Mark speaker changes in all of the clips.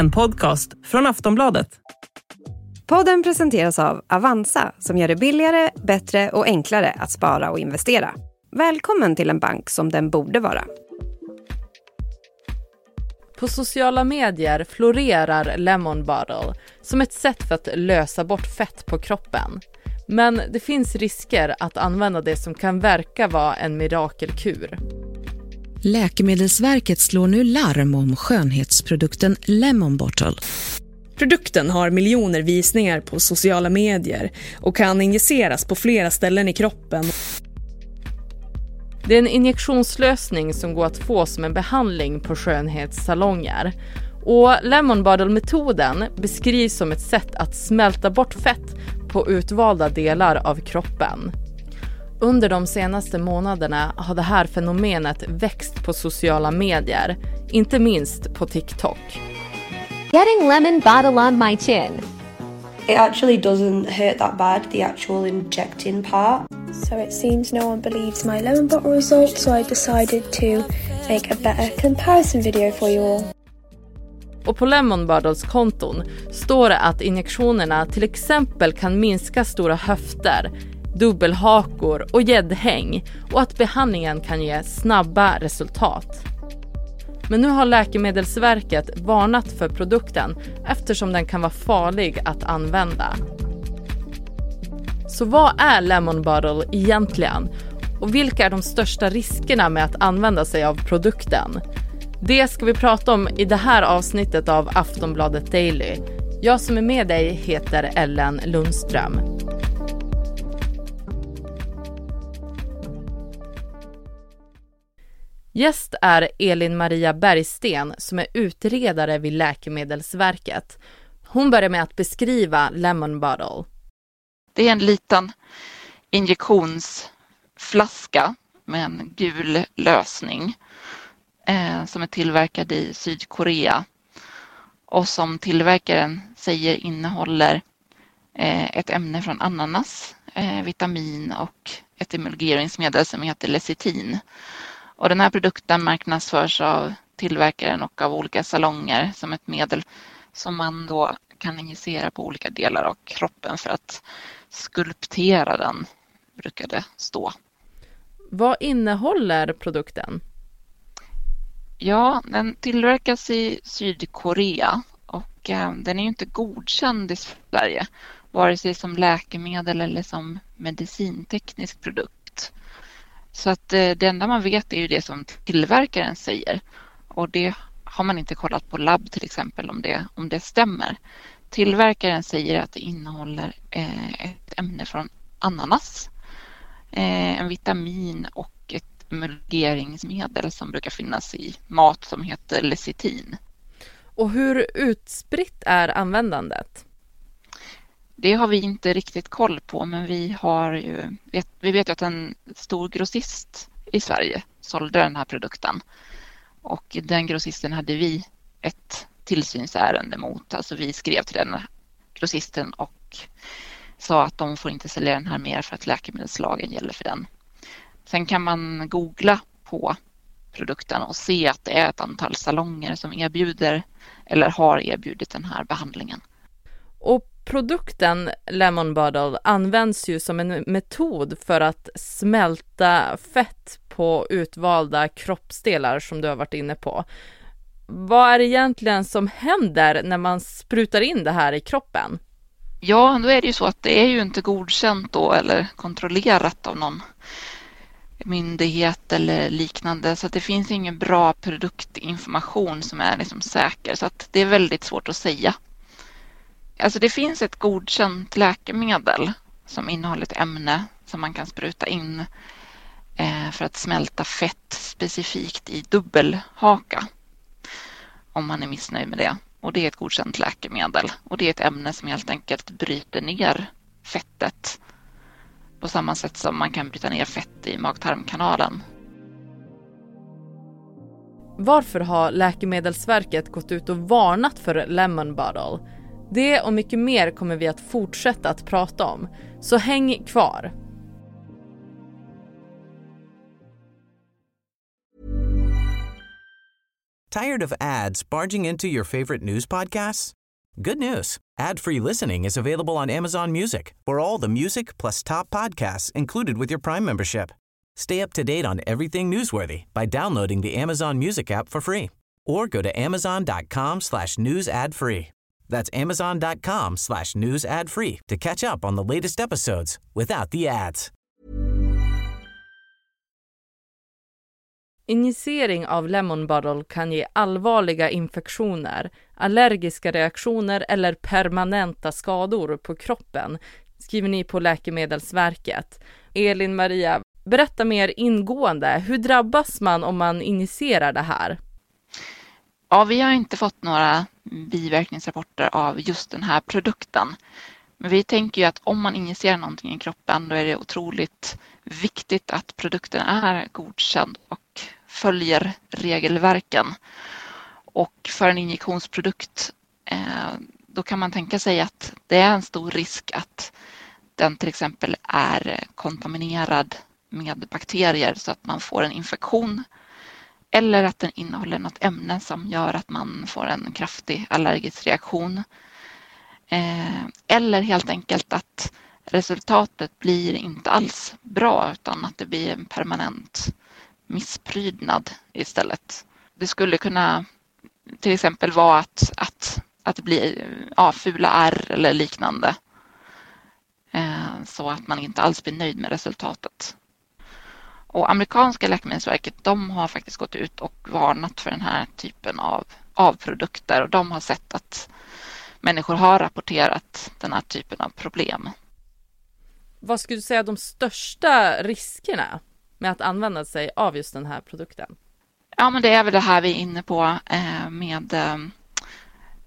Speaker 1: En podcast från Aftonbladet.
Speaker 2: Podden presenteras av Avanza som gör det billigare, bättre och enklare att spara och investera. Välkommen till en bank som den borde vara.
Speaker 3: På sociala medier florerar Lemon Bottle som ett sätt för att lösa bort fett på kroppen. Men det finns risker att använda det som kan verka vara en mirakelkur.
Speaker 4: Läkemedelsverket slår nu larm om skönhetsprodukten Lemon Bottle.
Speaker 5: Produkten har miljoner visningar på sociala medier och kan injiceras på flera ställen i kroppen.
Speaker 3: Det är en injektionslösning som går att få som en behandling på skönhetssalonger. Och Lemon Bottle-metoden beskrivs som ett sätt att smälta bort fett på utvalda delar av kroppen. Under de senaste månaderna har det här fenomenet växt på sociala medier, inte minst på TikTok.
Speaker 6: Getting lemon bottle on my chin.
Speaker 7: It actually doesn't hurt that bad, the actual injecting part.
Speaker 8: So it seems no one believes my lemon bottle result, so I decided to make a better comparison video for you all.
Speaker 3: Och på Lemon Bottles konton står det att injektionerna till exempel kan minska stora höfter, dubbelhakor och gäddhäng och att behandlingen kan ge snabba resultat. Men nu har Läkemedelsverket varnat för produkten eftersom den kan vara farlig att använda. Så vad är Lemon Bottle egentligen? Och vilka är de största riskerna med att använda sig av produkten? Det ska vi prata om i det här avsnittet av Aftonbladet Daily. Jag som är med dig heter Ellen Lundström. Gäst är Elin Maria Bergsten som är utredare vid Läkemedelsverket. Hon börjar med att beskriva Lemon Bottle.
Speaker 9: Det är en liten injektionsflaska med en gul lösning eh, som är tillverkad i Sydkorea och som tillverkaren säger innehåller eh, ett ämne från ananas, eh, vitamin och ett emulgeringsmedel som heter lecitin. Och den här produkten marknadsförs av tillverkaren och av olika salonger som ett medel som man då kan injicera på olika delar av kroppen för att skulptera den, brukar det stå.
Speaker 3: Vad innehåller produkten?
Speaker 9: Ja, den tillverkas i Sydkorea och eh, den är ju inte godkänd i Sverige, vare sig som läkemedel eller som medicinteknisk produkt. Så att eh, det enda man vet är ju det som tillverkaren säger och det har man inte kollat på labb till exempel om det, om det stämmer. Tillverkaren säger att det innehåller eh, ett ämne från ananas, eh, en vitamin och ett emulgeringsmedel som brukar finnas i mat som heter lecitin.
Speaker 3: Och hur utspritt är användandet?
Speaker 9: Det har vi inte riktigt koll på, men vi, har ju, vet, vi vet ju att en stor grossist i Sverige sålde den här produkten. Och den grossisten hade vi ett tillsynsärende mot. Alltså vi skrev till den grossisten och sa att de får inte sälja den här mer för att läkemedelslagen gäller för den. Sen kan man googla på produkten och se att det är ett antal salonger som erbjuder eller har erbjudit den här behandlingen.
Speaker 3: Och produkten Lemon Bottle används ju som en metod för att smälta fett på utvalda kroppsdelar som du har varit inne på. Vad är det egentligen som händer när man sprutar in det här i kroppen?
Speaker 9: Ja, då är det ju så att det är ju inte godkänt då eller kontrollerat av någon myndighet eller liknande så att det finns ingen bra produktinformation som är liksom säker så att det är väldigt svårt att säga. Alltså det finns ett godkänt läkemedel som innehåller ett ämne som man kan spruta in eh, för att smälta fett specifikt i dubbelhaka om man är missnöjd med det. Och det är ett godkänt läkemedel och det är ett ämne som helt enkelt bryter ner fettet på samma sätt som man kan bryta ner fett i magtarmkanalen.
Speaker 3: Varför har Läkemedelsverket gått ut och varnat för Lemon Bottle? Det och mycket mer kommer vi att fortsätta att prata om, så häng kvar.
Speaker 10: Tired of ads barging into your favorite news podcasts? Good news. Ad-free listening is available on Amazon Music for all the music plus top podcasts included with your Prime membership. Stay up to date on everything newsworthy by downloading the Amazon Music app for free or go to amazon.com slash news ad free. That's amazon.com slash news ad free to catch up on the latest episodes without the ads.
Speaker 3: Injicering av Lemon Bottle kan ge allvarliga infektioner, allergiska reaktioner eller permanenta skador på kroppen, skriver ni på Läkemedelsverket. Elin Maria, berätta mer ingående. Hur drabbas man om man injicerar det här?
Speaker 9: Ja, vi har inte fått några biverkningsrapporter av just den här produkten. Men vi tänker ju att om man injicerar någonting i kroppen då är det otroligt viktigt att produkten är godkänd och följer regelverken. Och för en injektionsprodukt eh, då kan man tänka sig att det är en stor risk att den till exempel är kontaminerad med bakterier så att man får en infektion eller att den innehåller något ämne som gör att man får en kraftig allergisk reaktion. Eh, eller helt enkelt att resultatet blir inte alls bra utan att det blir en permanent missprydnad istället. Det skulle kunna till exempel vara att, att, att det blir ja, fula ärr eller liknande. Eh, så att man inte alls blir nöjd med resultatet. Och amerikanska läkemedelsverket de har faktiskt gått ut och varnat för den här typen av, av produkter och de har sett att människor har rapporterat den här typen av problem.
Speaker 3: Vad skulle du säga de största riskerna med att använda sig av just den här produkten?
Speaker 9: Ja, men det är väl det här vi är inne på eh, med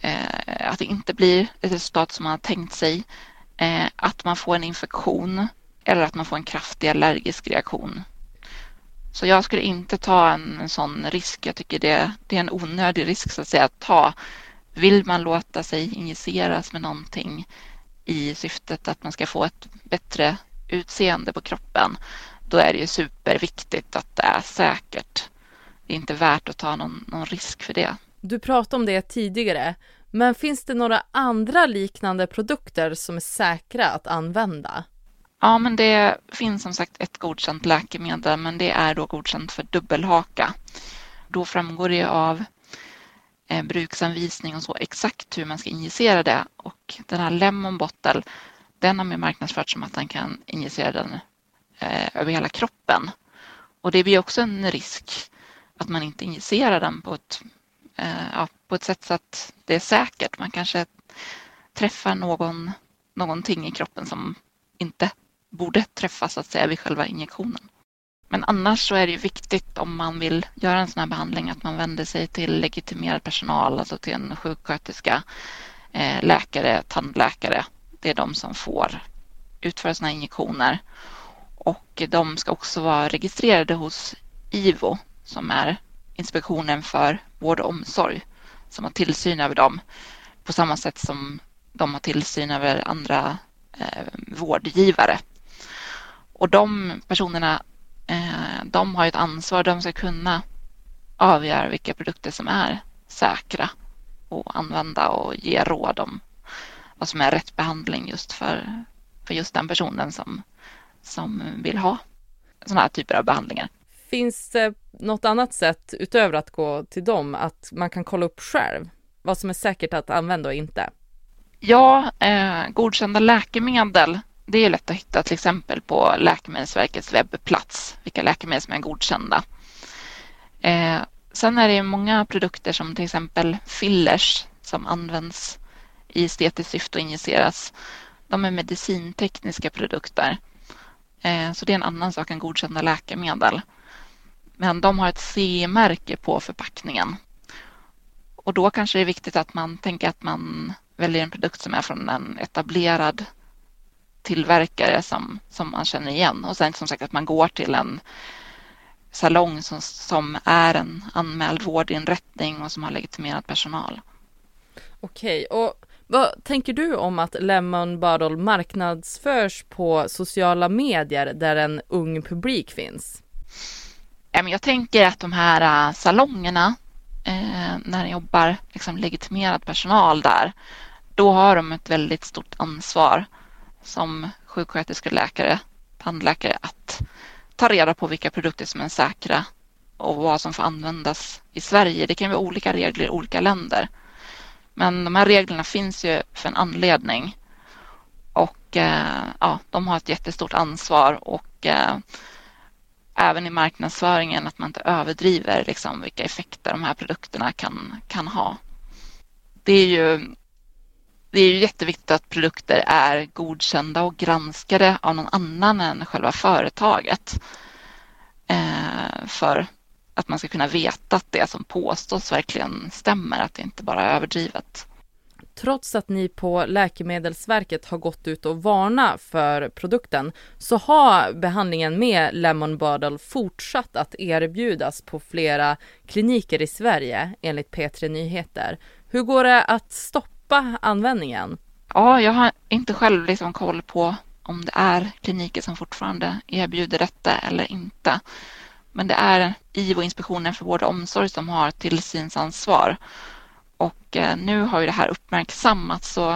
Speaker 9: eh, att det inte blir ett resultat som man har tänkt sig. Eh, att man får en infektion eller att man får en kraftig allergisk reaktion. Så jag skulle inte ta en, en sån risk. Jag tycker det, det, är en onödig risk så att säga att ta. Vill man låta sig injiceras med någonting i syftet att man ska få ett bättre utseende på kroppen, då är det ju superviktigt att det är säkert. Det är inte värt att ta någon, någon risk för det.
Speaker 3: Du pratade om det tidigare, men finns det några andra liknande produkter som är säkra att använda?
Speaker 9: Ja, men det finns som sagt ett godkänt läkemedel, men det är då godkänt för dubbelhaka. Då framgår det av eh, bruksanvisning och så exakt hur man ska injicera det. Och den här Lemon Bottle, den har man marknadsfört som att man kan injicera den eh, över hela kroppen. Och det blir också en risk att man inte injicerar den på ett, eh, ja, på ett sätt så att det är säkert. Man kanske träffar någon, någonting i kroppen som inte borde träffas så att säga vid själva injektionen. Men annars så är det ju viktigt om man vill göra en sån här behandling att man vänder sig till legitimerad personal, alltså till en sjuksköterska, eh, läkare, tandläkare. Det är de som får utföra såna här injektioner. Och de ska också vara registrerade hos IVO som är Inspektionen för vård och omsorg som har tillsyn över dem på samma sätt som de har tillsyn över andra eh, vårdgivare. Och de personerna, eh, de har ett ansvar. De ska kunna avgöra vilka produkter som är säkra att använda och ge råd om vad som är rätt behandling just för, för just den personen som, som vill ha sådana här typer av behandlingar.
Speaker 3: Finns det något annat sätt utöver att gå till dem, att man kan kolla upp själv vad som är säkert att använda och inte?
Speaker 9: Ja, eh, godkända läkemedel det är lätt att hitta till exempel på Läkemedelsverkets webbplats, vilka läkemedel som är godkända. Eh, sen är det många produkter som till exempel fillers som används i estetiskt syfte och injiceras. De är medicintekniska produkter. Eh, så det är en annan sak än godkända läkemedel. Men de har ett CE-märke på förpackningen. Och då kanske det är viktigt att man tänker att man väljer en produkt som är från en etablerad tillverkare som, som man känner igen. Och sen som sagt att man går till en salong som, som är en anmäld vårdinrättning och som har legitimerad personal.
Speaker 3: Okej, och vad tänker du om att Lemon Bottle marknadsförs på sociala medier där en ung publik finns?
Speaker 9: Jag tänker att de här äh, salongerna eh, när det jobbar liksom legitimerad personal där, då har de ett väldigt stort ansvar som sjuksköterskor, läkare, tandläkare att ta reda på vilka produkter som är säkra och vad som får användas i Sverige. Det kan vara olika regler i olika länder. Men de här reglerna finns ju för en anledning. Och eh, ja, de har ett jättestort ansvar och eh, även i marknadsföringen att man inte överdriver liksom, vilka effekter de här produkterna kan, kan ha. Det är ju det är ju jätteviktigt att produkter är godkända och granskade av någon annan än själva företaget. Eh, för att man ska kunna veta att det som påstås verkligen stämmer, att det inte bara är överdrivet.
Speaker 3: Trots att ni på Läkemedelsverket har gått ut och varnat för produkten så har behandlingen med Lemon Bottle fortsatt att erbjudas på flera kliniker i Sverige enligt P3 Nyheter. Hur går det att stoppa användningen?
Speaker 9: Ja, jag har inte själv liksom koll på om det är kliniker som fortfarande erbjuder detta eller inte. Men det är IVO, Inspektionen för vård och omsorg, som har tillsynsansvar. Och eh, nu har ju det här uppmärksammats så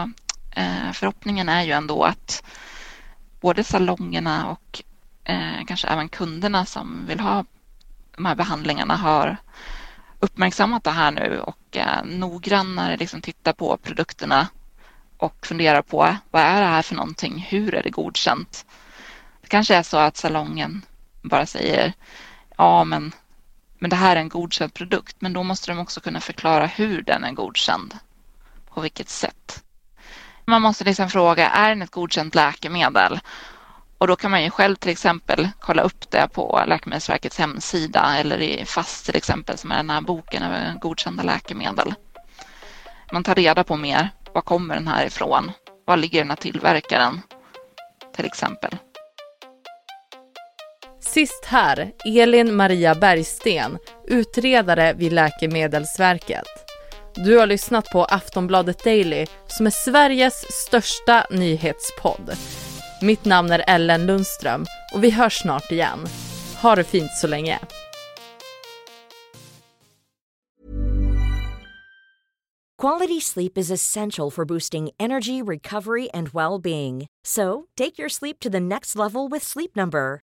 Speaker 9: eh, förhoppningen är ju ändå att både salongerna och eh, kanske även kunderna som vill ha de här behandlingarna har uppmärksammat det här nu och noggrannare liksom tittar på produkterna och funderar på vad är det här för någonting? Hur är det godkänt? Det kanske är så att salongen bara säger ja, men, men det här är en godkänd produkt. Men då måste de också kunna förklara hur den är godkänd. På vilket sätt. Man måste liksom fråga, är den ett godkänt läkemedel? Och då kan man ju själv till exempel kolla upp det på Läkemedelsverkets hemsida eller i FASS till exempel som är den här boken över godkända läkemedel. Man tar reda på mer. Var kommer den här ifrån? Var ligger den här tillverkaren? Till exempel.
Speaker 3: Sist här, Elin Maria Bergsten, utredare vid Läkemedelsverket. Du har lyssnat på Aftonbladet Daily som är Sveriges största nyhetspodd. Mitt namn är Ellen Lundström och vi hörs snart igen. Ha det fint så länge.
Speaker 11: Quality sleep is essential for boosting energy, recovery and well-being. So, take your sleep to the next level with Sleep Number.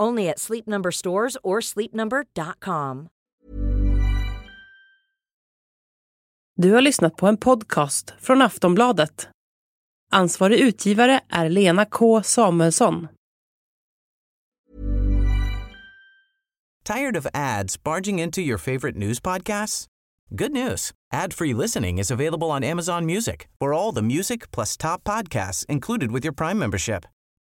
Speaker 11: Only at Sleep Number stores or sleepnumber.com.
Speaker 1: Du har lyssnat på en podcast från Aftonbladet. Ansvarig utgivare är Lena K Samuelsson.
Speaker 10: Tired of ads barging into your favorite news podcasts? Good news. Ad-free listening is available on Amazon Music. For all the music plus top podcasts included with your Prime membership.